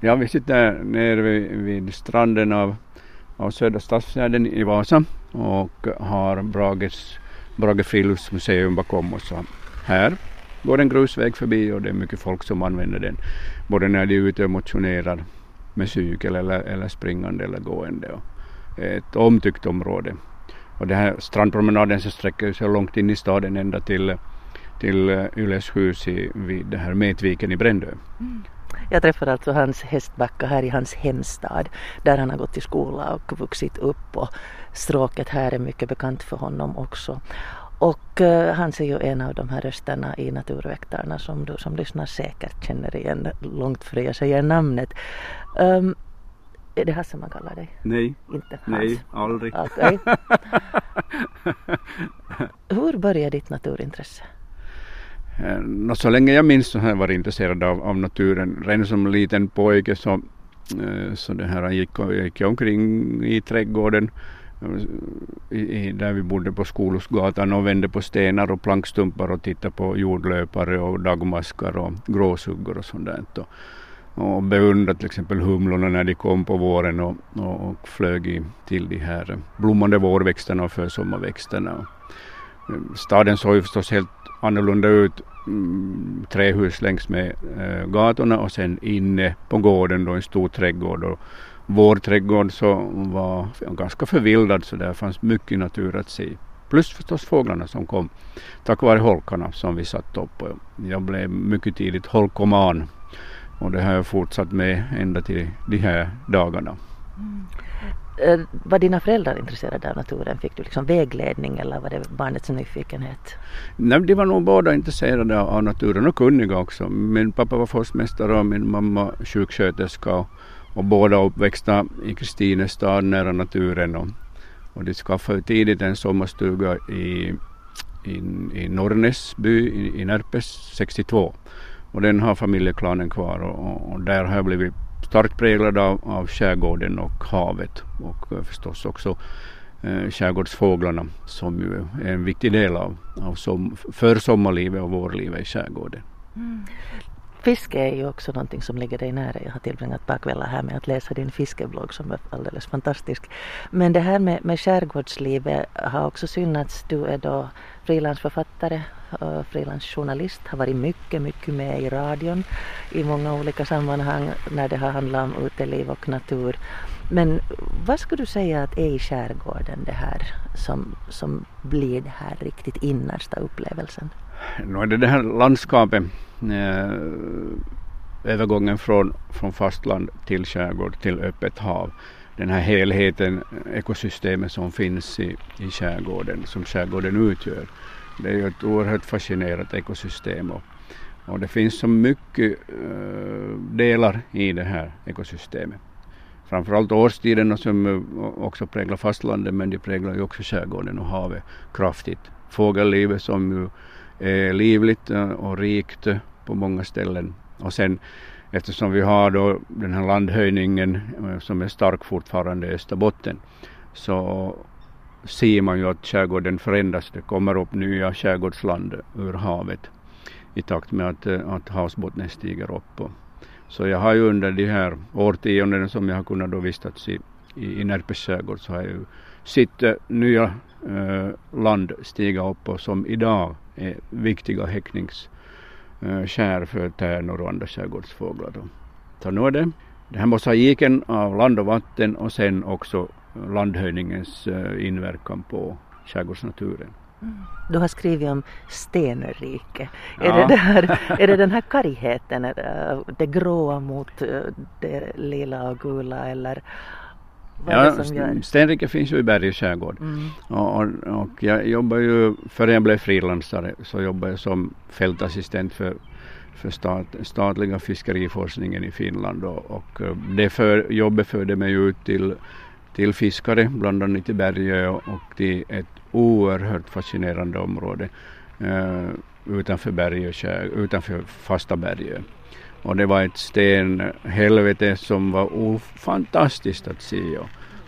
Ja, vi sitter nere vid, vid stranden av, av Södra Stadsfjärden i Vasa och har Brages, Brage friluftsmuseum bakom oss. Här går en grusväg förbi och det är mycket folk som använder den. Både när de är ute och motionerar med cykel eller, eller springande eller gående. Och ett omtyckt område. Och den här strandpromenaden så sträcker sig långt in i staden ända till, till Yles hus i, vid det här Metviken i Brändö. Mm. Jag träffar alltså Hans Hästbacka här i hans hemstad där han har gått i skola och vuxit upp och stråket här är mycket bekant för honom också. Och uh, han är ju en av de här rösterna i Naturväktarna som du som lyssnar säkert känner igen långt före jag säger namnet. Um, är det Hasse man kallar dig? Nej. Inte Hans? Nej, aldrig. Okay. Hur började ditt naturintresse? Eh, så länge jag minns så har jag varit intresserad av, av naturen. Redan som liten pojke så, eh, så det här gick, gick jag omkring i trädgården i, i, där vi bodde på Skolosgatan och vände på stenar och plankstumpar och tittade på jordlöpare och dagmaskar och gråsuggor och sånt där. Och, och beundrade till exempel humlorna när de kom på våren och, och, och flög i, till de här blommande vårväxterna och försommarväxterna. Staden såg ju förstås helt annorlunda ut. Mm, trähus längs med eh, gatorna och sen inne på gården då en stor trädgård. Och vår trädgård så var ganska förvildad så där fanns mycket natur att se. Plus förstås fåglarna som kom tack vare holkarna som vi satt upp. Jag blev mycket tidigt holkoman och det har jag fortsatt med ända till de här dagarna. Mm. Eh, var dina föräldrar intresserade av naturen? Fick du liksom vägledning eller var det barnets nyfikenhet? Nej, de var nog båda intresserade av naturen och kunniga också. Min pappa var forsmästare och min mamma sjuksköterska och, båda uppväxta i Kristinestad nära naturen. Och, och de skaffade tidigt en sommarstuga i, i, i Norrnäsby i, i Närpes 62 och den har familjeklanen kvar och, och där har jag blivit starkt präglad av, av skärgården och havet och eh, förstås också uh, skärgårdsfåglarna som ju är en viktig del av, av som, för sommarlivet och vårlivet i skärgården. Mm. Fiske är ju också någonting som ligger dig nära. Jag har tillbringat bakvällar här med att läsa din fiskeblogg som är alldeles fantastisk. Men det här med, med skärgårdslivet har också synats. Du är då frilansförfattare och frilansjournalist, har varit mycket, mycket med i radion i många olika sammanhang när det har handlat om uteliv och natur. Men vad skulle du säga att är i skärgården det här som, som blir det här riktigt innersta upplevelsen? Nu är det det här landskapet, eh, övergången från, från fastland till skärgård till öppet hav. Den här helheten, ekosystemet som finns i, i skärgården, som skärgården utgör. Det är ju ett oerhört fascinerande ekosystem och, och det finns så mycket eh, delar i det här ekosystemet. Framförallt årstiderna som eh, också präglar fastlandet men de präglar ju också skärgården och havet kraftigt. Fågellivet som ju Eh, livligt och rikt på många ställen. Och sen eftersom vi har då den här landhöjningen eh, som är stark fortfarande i Österbotten så ser man ju att skärgården förändras. Det kommer upp nya skärgårdsland ur havet i takt med att, eh, att havsbottnen stiger upp. Så jag har ju under de här årtiondena som jag har kunnat då vistats i, i, i Närpes skärgård så har jag ju sett eh, nya äh, land stiga upp och som idag är viktiga häckningsskär äh, för tärnor och andra skärgårdsfåglar. Då. Så nu är det den här mosaiken av land och vatten och sen också landhöjningens eh, inverkan på skärgårdsnaturen. Mm. Du har skrivit om stenrike. Ja. Är, det där, är det den här kargheten, det gråa mot eh, det lila och gula eller vad ja, gör? Stenrike finns ju i Bergs skärgård. Mm. Och, och, och, jag jobbar ju, före jag blev frilansare så jobbade jag som fältassistent för, för stat, statliga fiskeriforskningen i Finland och, och eh, det för, jobbet förde mig ut till till fiskare, bland annat i berget och till ett oerhört fascinerande område uh, utanför, berget, utanför fasta berget. Och det var ett stenhelvete som var fantastiskt att se.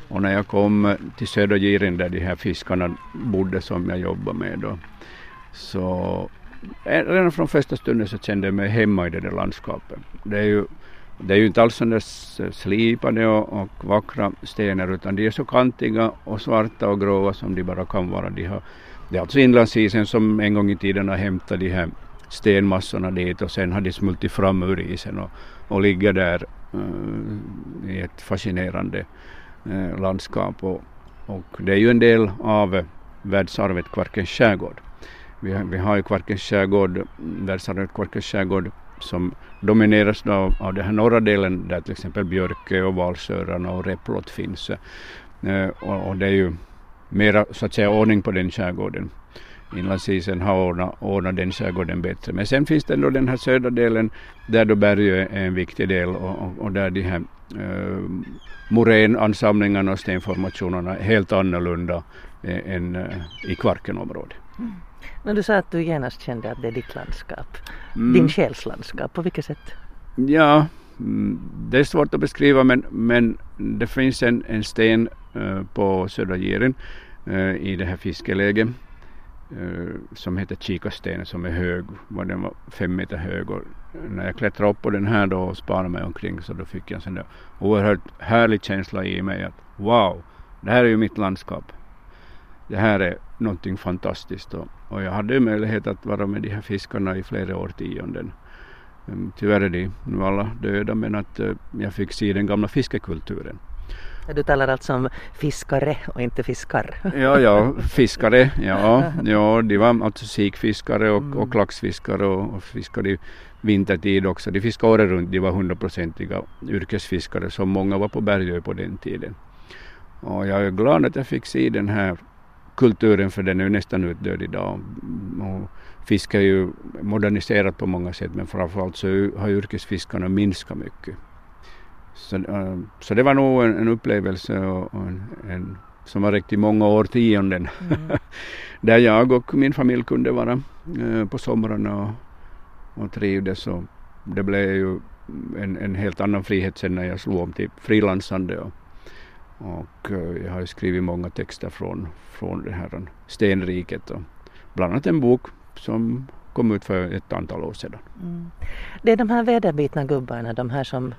Och, när jag kom till södra Girin där de här fiskarna bodde som jag jobbade med då, så eh, redan från första stunden så kände jag mig hemma i det där landskapet. Det är ju det är ju inte alls sådana slipade och, och vackra stenar utan de är så kantiga och svarta och gråa som de bara kan vara. De har, det är alltså inlandsisen som en gång i tiden har hämtat de här stenmassorna dit och sen har de smultit fram ur isen och, och ligger där uh, i ett fascinerande uh, landskap. Och, och det är ju en del av världsarvet Kvarkens skärgård. Vi har, vi har ju Kvarkens skärgård, världsarvet Kvarkens skärgård som domineras av, av den här norra delen där till exempel björke och valsöran och räpplott finns. Uh, och, och, det är ju mera så att säga ordning på den skärgården. Inlandsisen har ordnat, ordnat den skärgården bättre. Men sen finns det ändå den här södra delen där då berget är en viktig del och, och, och där de här uh, moränansamlingarna och stenformationerna är helt annorlunda än uh, i Kvarkenområdet. Mm. Men du sa att du genast kände att det är ditt landskap, mm. din själslandskap. På vilket sätt? Ja, mm, det är svårt att beskriva men, men det finns en, en sten uh, på Södra Giren uh, i det här fiskeläget Eh, som heter Kikasten som är hög, den var fem meter hög och när jag klättrade upp på den här då och spanade mig omkring så då fick jag en sån där oerhört härlig känsla i mig att wow, det här är ju mitt landskap. Det här är någonting fantastiskt och, och jag hade möjlighet att vara med de här fiskarna i flera årtionden. Ehm, tyvärr är de nu alla döda men att eh, jag fick se den gamla fiskekulturen. Du talar alltså om fiskare och inte fiskar? ja, ja, fiskare, ja, ja, de var alltså sikfiskare och, mm. och laxfiskare och, och fiskade vintertid också. De fiskade året runt, de var hundraprocentiga yrkesfiskare som många var på Bergö på den tiden. Och jag är glad att jag fick se den här kulturen för den är ju nästan utdöd idag. Och fisk är ju moderniserat på många sätt men framförallt så har yrkesfiskarna minskat mycket. Så, äh, så det var nog en, en upplevelse och, och en, en, som har räckt i många årtionden. Mm. Där jag och min familj kunde vara äh, på somrarna och, och trivdes. Och det blev ju en, en helt annan frihet sen när jag slog om till frilansande. Och, och eh, jag har skrivit många texter från, från det här stenriket och bland annat en bok som kom ut för ett antal år sedan. Mm. Det är de här väderbitna gubbarna, de här som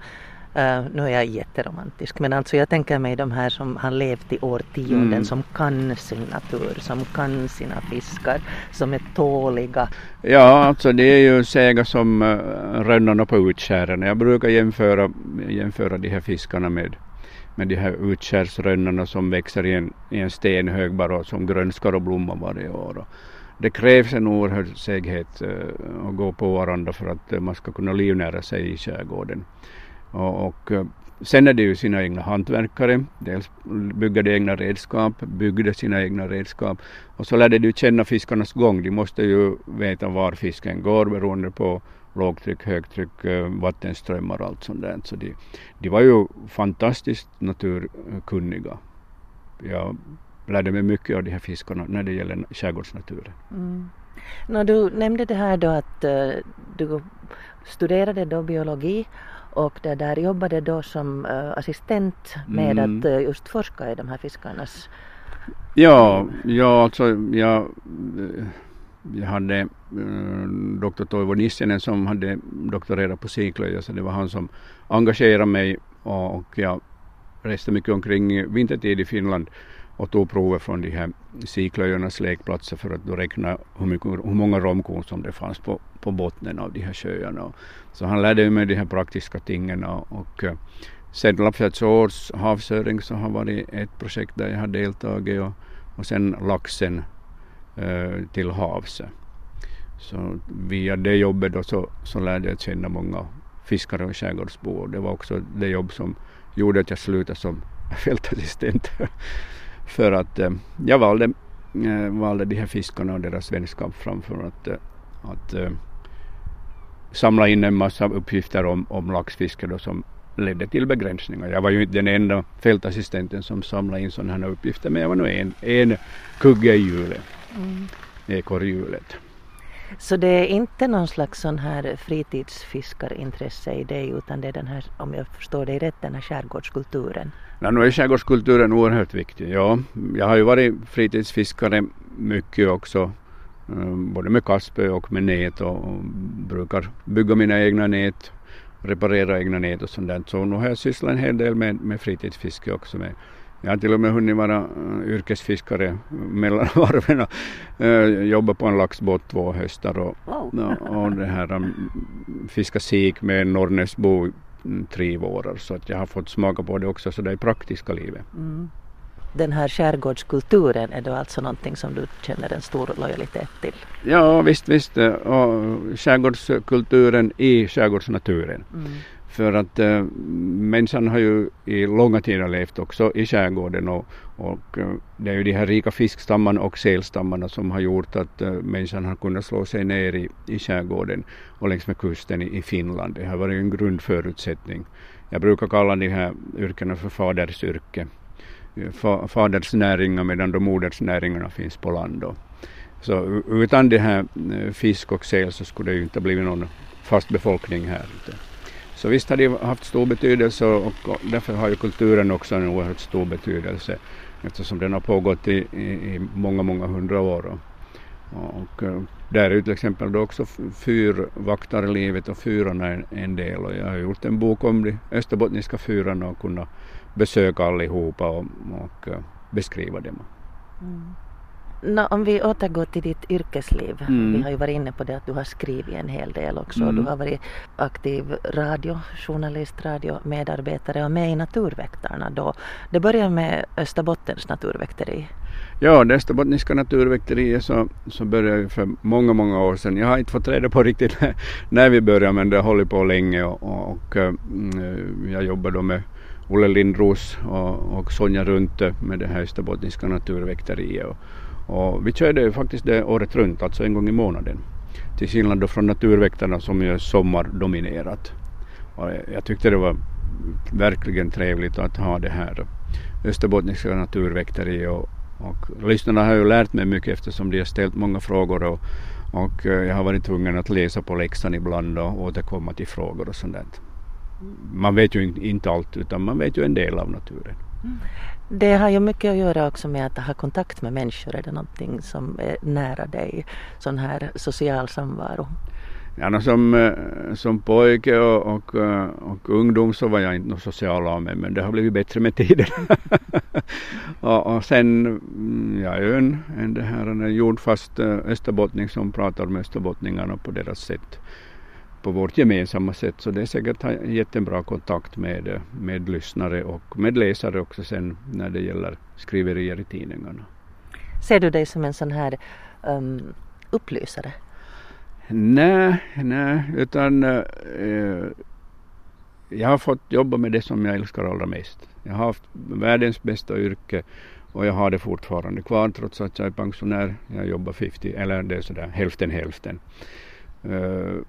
Uh, nu är jag jätteromantisk men alltså jag tänker mig de här som har levt i årtionden mm. som kan sin natur, som kan sina fiskar, som är tåliga. Ja, alltså det är ju säga som uh, rönnorna på utskären. Jag brukar jämföra, jämföra de här fiskarna med med de här utskärsrönnorna som växer i en, i en stenhög bara som grönskar och blommar varje år. Och det krävs en oerhörd seghet uh, att gå på varandra för att man ska kunna livnära sig i skärgården. Och, och sen är det ju sina egna hantverkare, dels bygger de egna redskap, byggde sina egna redskap och så lärde du känna fiskarnas gång. De måste ju veta var fisken går beroende på lågtryck, högtryck, eh, vattenströmmar och allt sånt där. Så de, de var ju fantastiskt naturkunniga. Jag lärde mig mycket av de här fiskarna när det gäller skärgårdsnaturen. Mm. När du nämnde det här då att uh, du studerade då biologi och det där jobbade då som uh, assistent med mm. att uh, just forska i de här fiskarnas... Ja, ja alltså jag jag hade doktor Toivo Nissinen som hade doktorerat på Siklöja så det var han som engagerade mig och jag reste mycket omkring vintertid i Finland och tog prover från de här siklöjornas lekplatser för att då räkna hur, mycket, hur många romkorn som det fanns på, på bottnen av de här sjöarna. Så han lärde mig de här praktiska tingen och, och eh, Lappfjärds års havsöring så har varit ett projekt där jag har deltagit och, och sen laxen Eh, till havs. Så via det jobbet då så, så lärde jag känna många fiskare och skärgårdsbor. Det var också det jobb som gjorde att jag slutade som fältassistent. För att eh, jag valde, eh, valde de här fiskarna och deras vänskap framför att, eh, att samla in en massa uppgifter om, om laxfiske då som ledde till begränsningar. Jag var ju inte den enda fältassistenten som samlade in sådana här uppgifter men jag var nog en, en kugge i hjulet mm. ekorrhjulet. Så det är inte någon slags sån här fritidsfiskarintresse i dig utan det är den här, om jag förstår dig rätt, den här skärgårdskulturen? Ja, nu är skärgårdskulturen oerhört viktig. Ja, jag har ju varit fritidsfiskare mycket också, eh, både med kastspö och med nät och, och brukar bygga mina egna nät reparera egna nät och sånt där. Så nu har jag sysslat en hel del med, med fritidsfiske också. Med, jag har till och med hunnit vara uh, yrkesfiskare mellan varven och uh, jobba på en laxbåt två höstar och, och, och det här um, fiska sik med Norrnäsbo tre vårar så att jag har fått smaka på det också så det är praktiska livet. Mm. Den här skärgårdskulturen är då alltså någonting som du känner en stor lojalitet till? Ja visst, visst. Och skärgårdskulturen i skärgårdsnaturen. Mm. För att äh, människan har ju i långa tider levt också i skärgården och, och eh, det är ju de här rika fiskstammarna och sälstammarna som har gjort att äh, människan har kunnat slå sig ner i, i skärgården och längs med kusten i, i Finland. Det har varit en grundförutsättning. Jag brukar kalla de här yrkena för fadersyrke. Fadersnäringar medan de modersnäringarna finns på land. Då. Så utan det här fisk och säl så skulle det ju inte blivit någon fast befolkning här. Så visst har det haft stor betydelse och därför har ju kulturen också en oerhört stor betydelse eftersom den har pågått i, i, i många, många hundra år. Och, och eh, där är ju till exempel då också fyrvaktarlivet och fyrarna en, en del och jag har gjort en bok om de österbottniska fyrarna och kunnat besöka allihopa och, och eh, beskriva dem. Mm. No, om vi återgår till ditt yrkesliv. Mm. Vi har ju varit inne på det att du har skrivit en hel del också. Mm. Du har varit aktiv radiojournalist, radiomedarbetare och med i Naturväktarna då. Det började med Österbottens naturväkteri. Ja, det Österbottniska naturväkteriet så, så började ju för många, många år sedan. Jag har inte fått reda på riktigt när vi började men det har hållit på länge och, och, och mm, jag jobbar då med Olle Lindros och, och Sonja Runte med det här Österbottniska naturväkteriet. Och, och vi körde ju faktiskt det året runt, alltså en gång i månaden. Till skillnad då från Naturväktarna som ju är sommardominerat. Och jag tyckte det var verkligen trevligt att ha det här Österbottniska naturväkteri och, och lyssnarna har ju lärt mig mycket eftersom de har ställt många frågor och, och eh, jag har varit tvungen att läsa på läxan ibland och återkomma till frågor och sånt där. Man vet ju inte allt utan man vet ju en del av naturen. Mm. Det har ju mycket att göra också med att ha kontakt med människor. Är det någonting som är nära dig? Sån här social samvaro? Ja, som, eh, som pojke och, och, eh, och ungdom så var jag inte någon social av mig men det har blivit bättre med tiden. och, och sen, mm, jag är ju en, en, det här, en jordfast eh, österbottning som pratar med österbottningarna på deras sätt på vårt gemensamma sätt. Så det är säkert jättebra kontakt med, med lyssnare och med läsare också sen när det gäller skriverier i tidningarna. Ser du dig som en sån här um, upplysare? Nej, nej, utan eh, jag har fått jobba med det som jag älskar allra mest. Jag har haft världens bästa yrke och jag har det fortfarande kvar trots att jag är pensionär. Jag jobbar 50, eller det är sådär hälften hälften. Uh,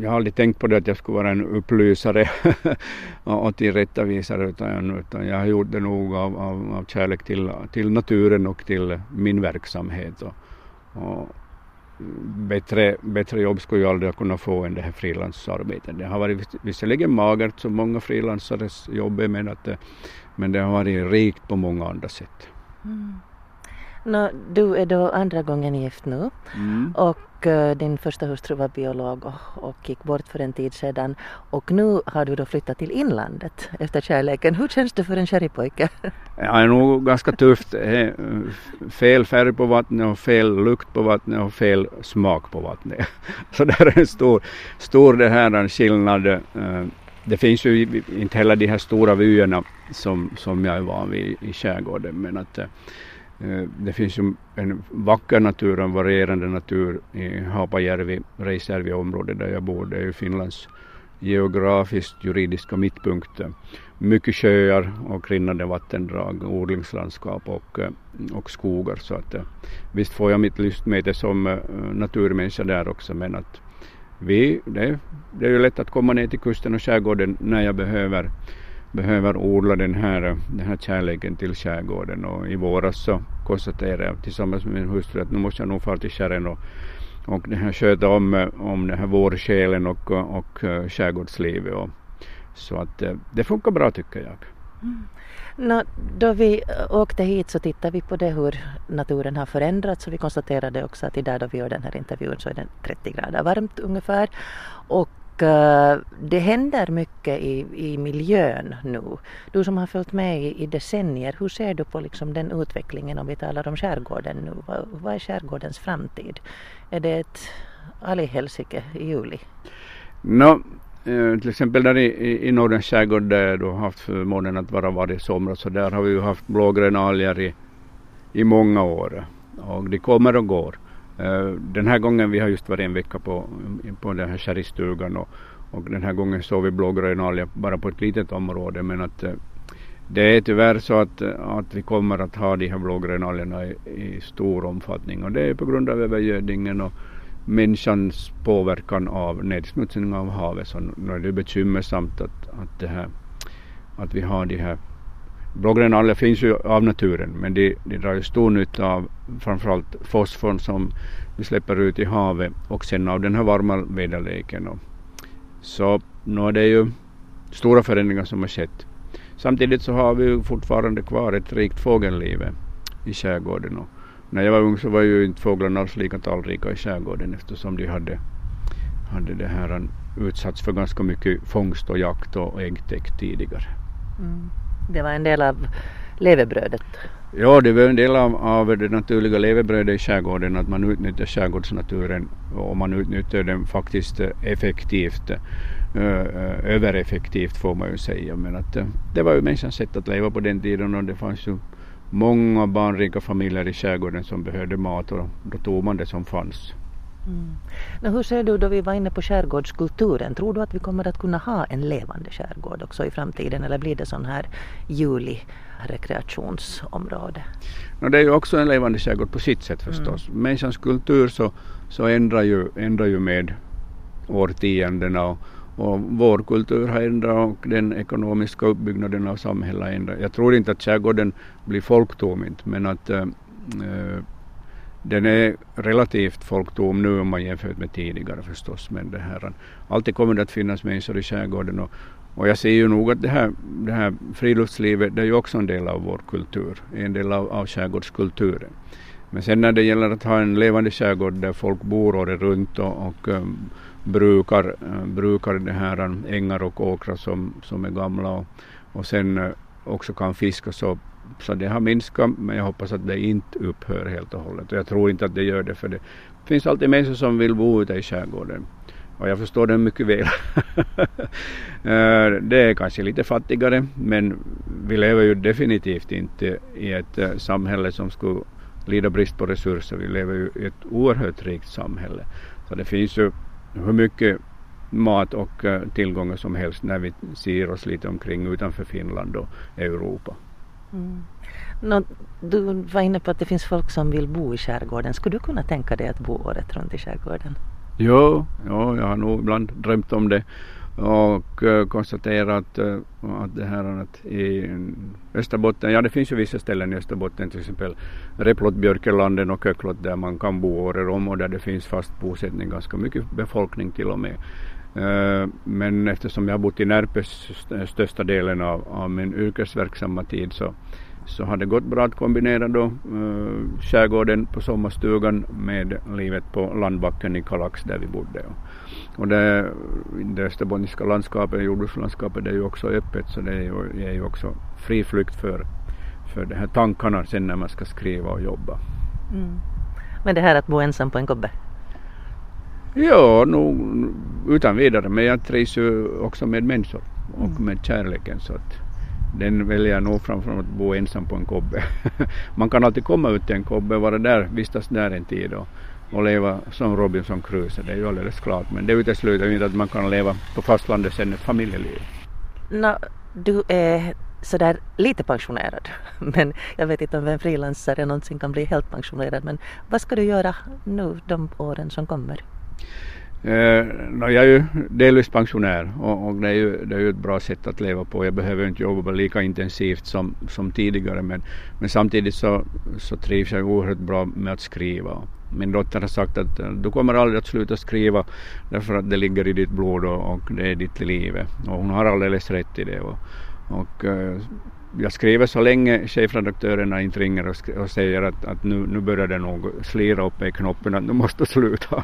jag har aldrig tänkt på det att jag skulle vara en upplysare och tillrättavisare utan, utan jag har gjort det nog av, av, av kärlek till, till naturen och till min verksamhet. Och, och bättre, bättre jobb skulle jag aldrig kunna få än det här frilansarbetet. Det har varit visserligen magert som många frilansares jobb är men, att, men det har varit rikt på många andra sätt. Mm. No, du är då andra gången gift nu mm. och uh, din första hustru var biolog och, och gick bort för en tid sedan och nu har du då flyttat till inlandet efter kärleken. Hur känns det för en? Ja, det är nog ganska tufft. Fel färg på vattnet och fel lukt på vattnet och fel smak på vattnet. Så det är en stor, stor det här skillnad. Eh, det finns ju inte heller de här stora vyerna som, som jag är van vid i skärgården men att eh, Eh, Eh, det finns ju en vacker natur, en varierande natur i Haapajärvi, Reisjärvi-området där jag bor. Det är ju Finlands geografiskt juridiska mittpunkt. Mycket sjöar och rinnande vattendrag, odlingslandskap och, eh, och skogar. Så att, eh, visst får jag mitt lystmäte som naturmänniska där också men att vi, det, det är ju lätt att komma ner till kusten och skärgården när jag behöver behöver odla den här, den här kärleken till skärgården och i våras så konstaterade jag tillsammans med min hustru att nu måste jag nog fara till skären och, och det här, sköta om, om den här vårsjälen och, och eh, skärgårdslivet. Och, så att eh, det funkar bra tycker jag. Mm. No, då vi eh, åkte hit så tittade vi på det hur naturen har förändrats och vi konstaterade också att idag då vi gör den här intervjun så är det 30 grader varmt ungefär. Och Eh, det händer mycket i, i miljön nu. Du som har följt med i, i decennier, hur ser du på liksom den utvecklingen om vi talar om skärgården nu? Vad, vad är skärgårdens framtid? Är det ett allihelsike i juli? No, eh, till exempel där i, i Nordens skärgård där jag då haft förmånen att vara varje somras så där har vi ju haft blågröna alger i, i många år och de kommer och går. Eh, den här gången, vi har just varit en vecka på, på den här sherrystugan och, och den här gången såg vi blågrön alger bara på ett litet område men att eh, det är tyvärr så att, eh, att vi kommer att ha de här blågrönalgerna i, i, stor omfattning. Och det är på grund av övergödningen och människans påverkan av nedsmutsning av havet. Så nu är det bekymmersamt att, att, det här, att vi har de här blågröna alger finns ju av naturen men de, de drar ju stor nytta av framförallt fosforn som vi släpper ut i havet och sen av den här varma väderleken. Så nu är det ju stora förändringar som har skett. Samtidigt så har vi ju fortfarande kvar ett rikt fågelliv i skärgården. Och när jag var ung så var ju inte fåglarna alls lika talrika i skärgården eftersom de hade, hade det här utsatts för ganska mycket fångst och jakt och äggtäkt tidigare. Mm. Det var en del av levebrödet? Ja, det var en del av, av det naturliga levebrödet i skärgården att man utnyttjar skärgårdsnaturen och man utnyttjar den faktiskt effektivt. Eh, eh, övereffektivt får man ju säga men att eh, det var ju människans sätt att leva på den tiden och det fanns ju många barnrika familjer i skärgården som behövde mat och då tog man det som fanns. Mm. Men hur ser du då vi var inne på skärgårdskulturen, tror du att vi kommer att kunna ha en levande skärgård också i framtiden eller blir det sån här juli rekreationsområde? No, det är ju också en levande skärgård på sitt sätt förstås. Mm. Människans kultur så, så ändrar, ju, ändrar ju med årtiondena och, och vår kultur har ändrat och den ekonomiska uppbyggnaden av samhället har ändrat. Jag tror inte att skärgården blir folktom men att äh, den är relativt folktom nu om man jämför med tidigare förstås. Men det här, alltid kommer det att finnas människor i skärgården och, och jag ser ju nog att det här, det här friluftslivet det är ju också en del av vår kultur, en del av, av skärgårdskulturen. Men sen när det gäller att ha en levande skärgård där folk bor året runt och, och um, brukar, uh, brukar det här um, ängar och åkrar som, som är gamla och, och sen uh, också kan fiska så så det har minskat men jag hoppas att det inte upphör helt och hållet. Och jag tror inte att det gör det för det finns alltid människor som vill bo ute i skärgården. Och jag förstår det mycket väl. Eh, det är kanske lite fattigare men vi lever ju definitivt inte i ett eh, samhälle som skulle lida brist på resurser. Vi lever ju i ett oerhört rikt samhälle. Så det finns ju hur mycket mat och eh, tillgångar som helst när vi ser oss lite omkring utanför Finland och Europa. Mm. Nå, du var inne på att det finns folk som vill bo i skärgården. Skulle du kunna tänka dig att bo året runt i skärgården? Jo, ja, jag har nog ibland drömt om det och uh, konstaterat uh, att det här att i Österbotten, ja det finns ju vissa ställen i Österbotten till exempel Replot, Björkelanden och Köklot där man kan bo året om och där det finns fast bosättning, ganska mycket befolkning till och med. Uh, men eftersom jag har bott i Närpes största delen av, av min yrkesverksamma tid så så har det gått bra att kombinera då uh, skärgården på sommarstugan med livet på landbacken i Kalax där vi bodde. Och det, det österbottniska landskapet, jordbrukslandskapet, det är ju också öppet så det är ju, är ju också fri flykt för, för de här tankarna sen när man ska skriva och jobba. Mm. Men det här att bo ensam på en kobbe? Ja, nog utan vidare, men jag trivs ju också med människor och mm. med kärleken så att den väljer jag nog framför att bo ensam på en kobbe. Man kan alltid komma ut till en kobbe, vara där, vistas där en tid och, och leva som Robinson Crusoe, det är ju alldeles klart. Men det utesluter inte att man kan leva på fastlandet sen ett familjeliv. No, du är sådär lite pensionerad, men jag vet inte om en frilansare någonsin kan bli helt pensionerad. Men vad ska du göra nu de åren som kommer? Eh, no, jag är ju delvis pensionär och, och, det, är ju, det är ju ett bra sätt att leva på. Jag behöver inte jobba lika intensivt som, som tidigare men, men samtidigt så, så trivs jag oerhört bra med att skriva. Min dotter har sagt att eh, du kommer aldrig att sluta skriva därför att det ligger i ditt blod och, och det är ditt liv. Och hon har alldeles rätt i det. Och, och eh, jag skriver så länge chefredaktörerna inte ringer och, och säger att, att nu, nu börjar det nog slira upp i knoppen att nu måste sluta.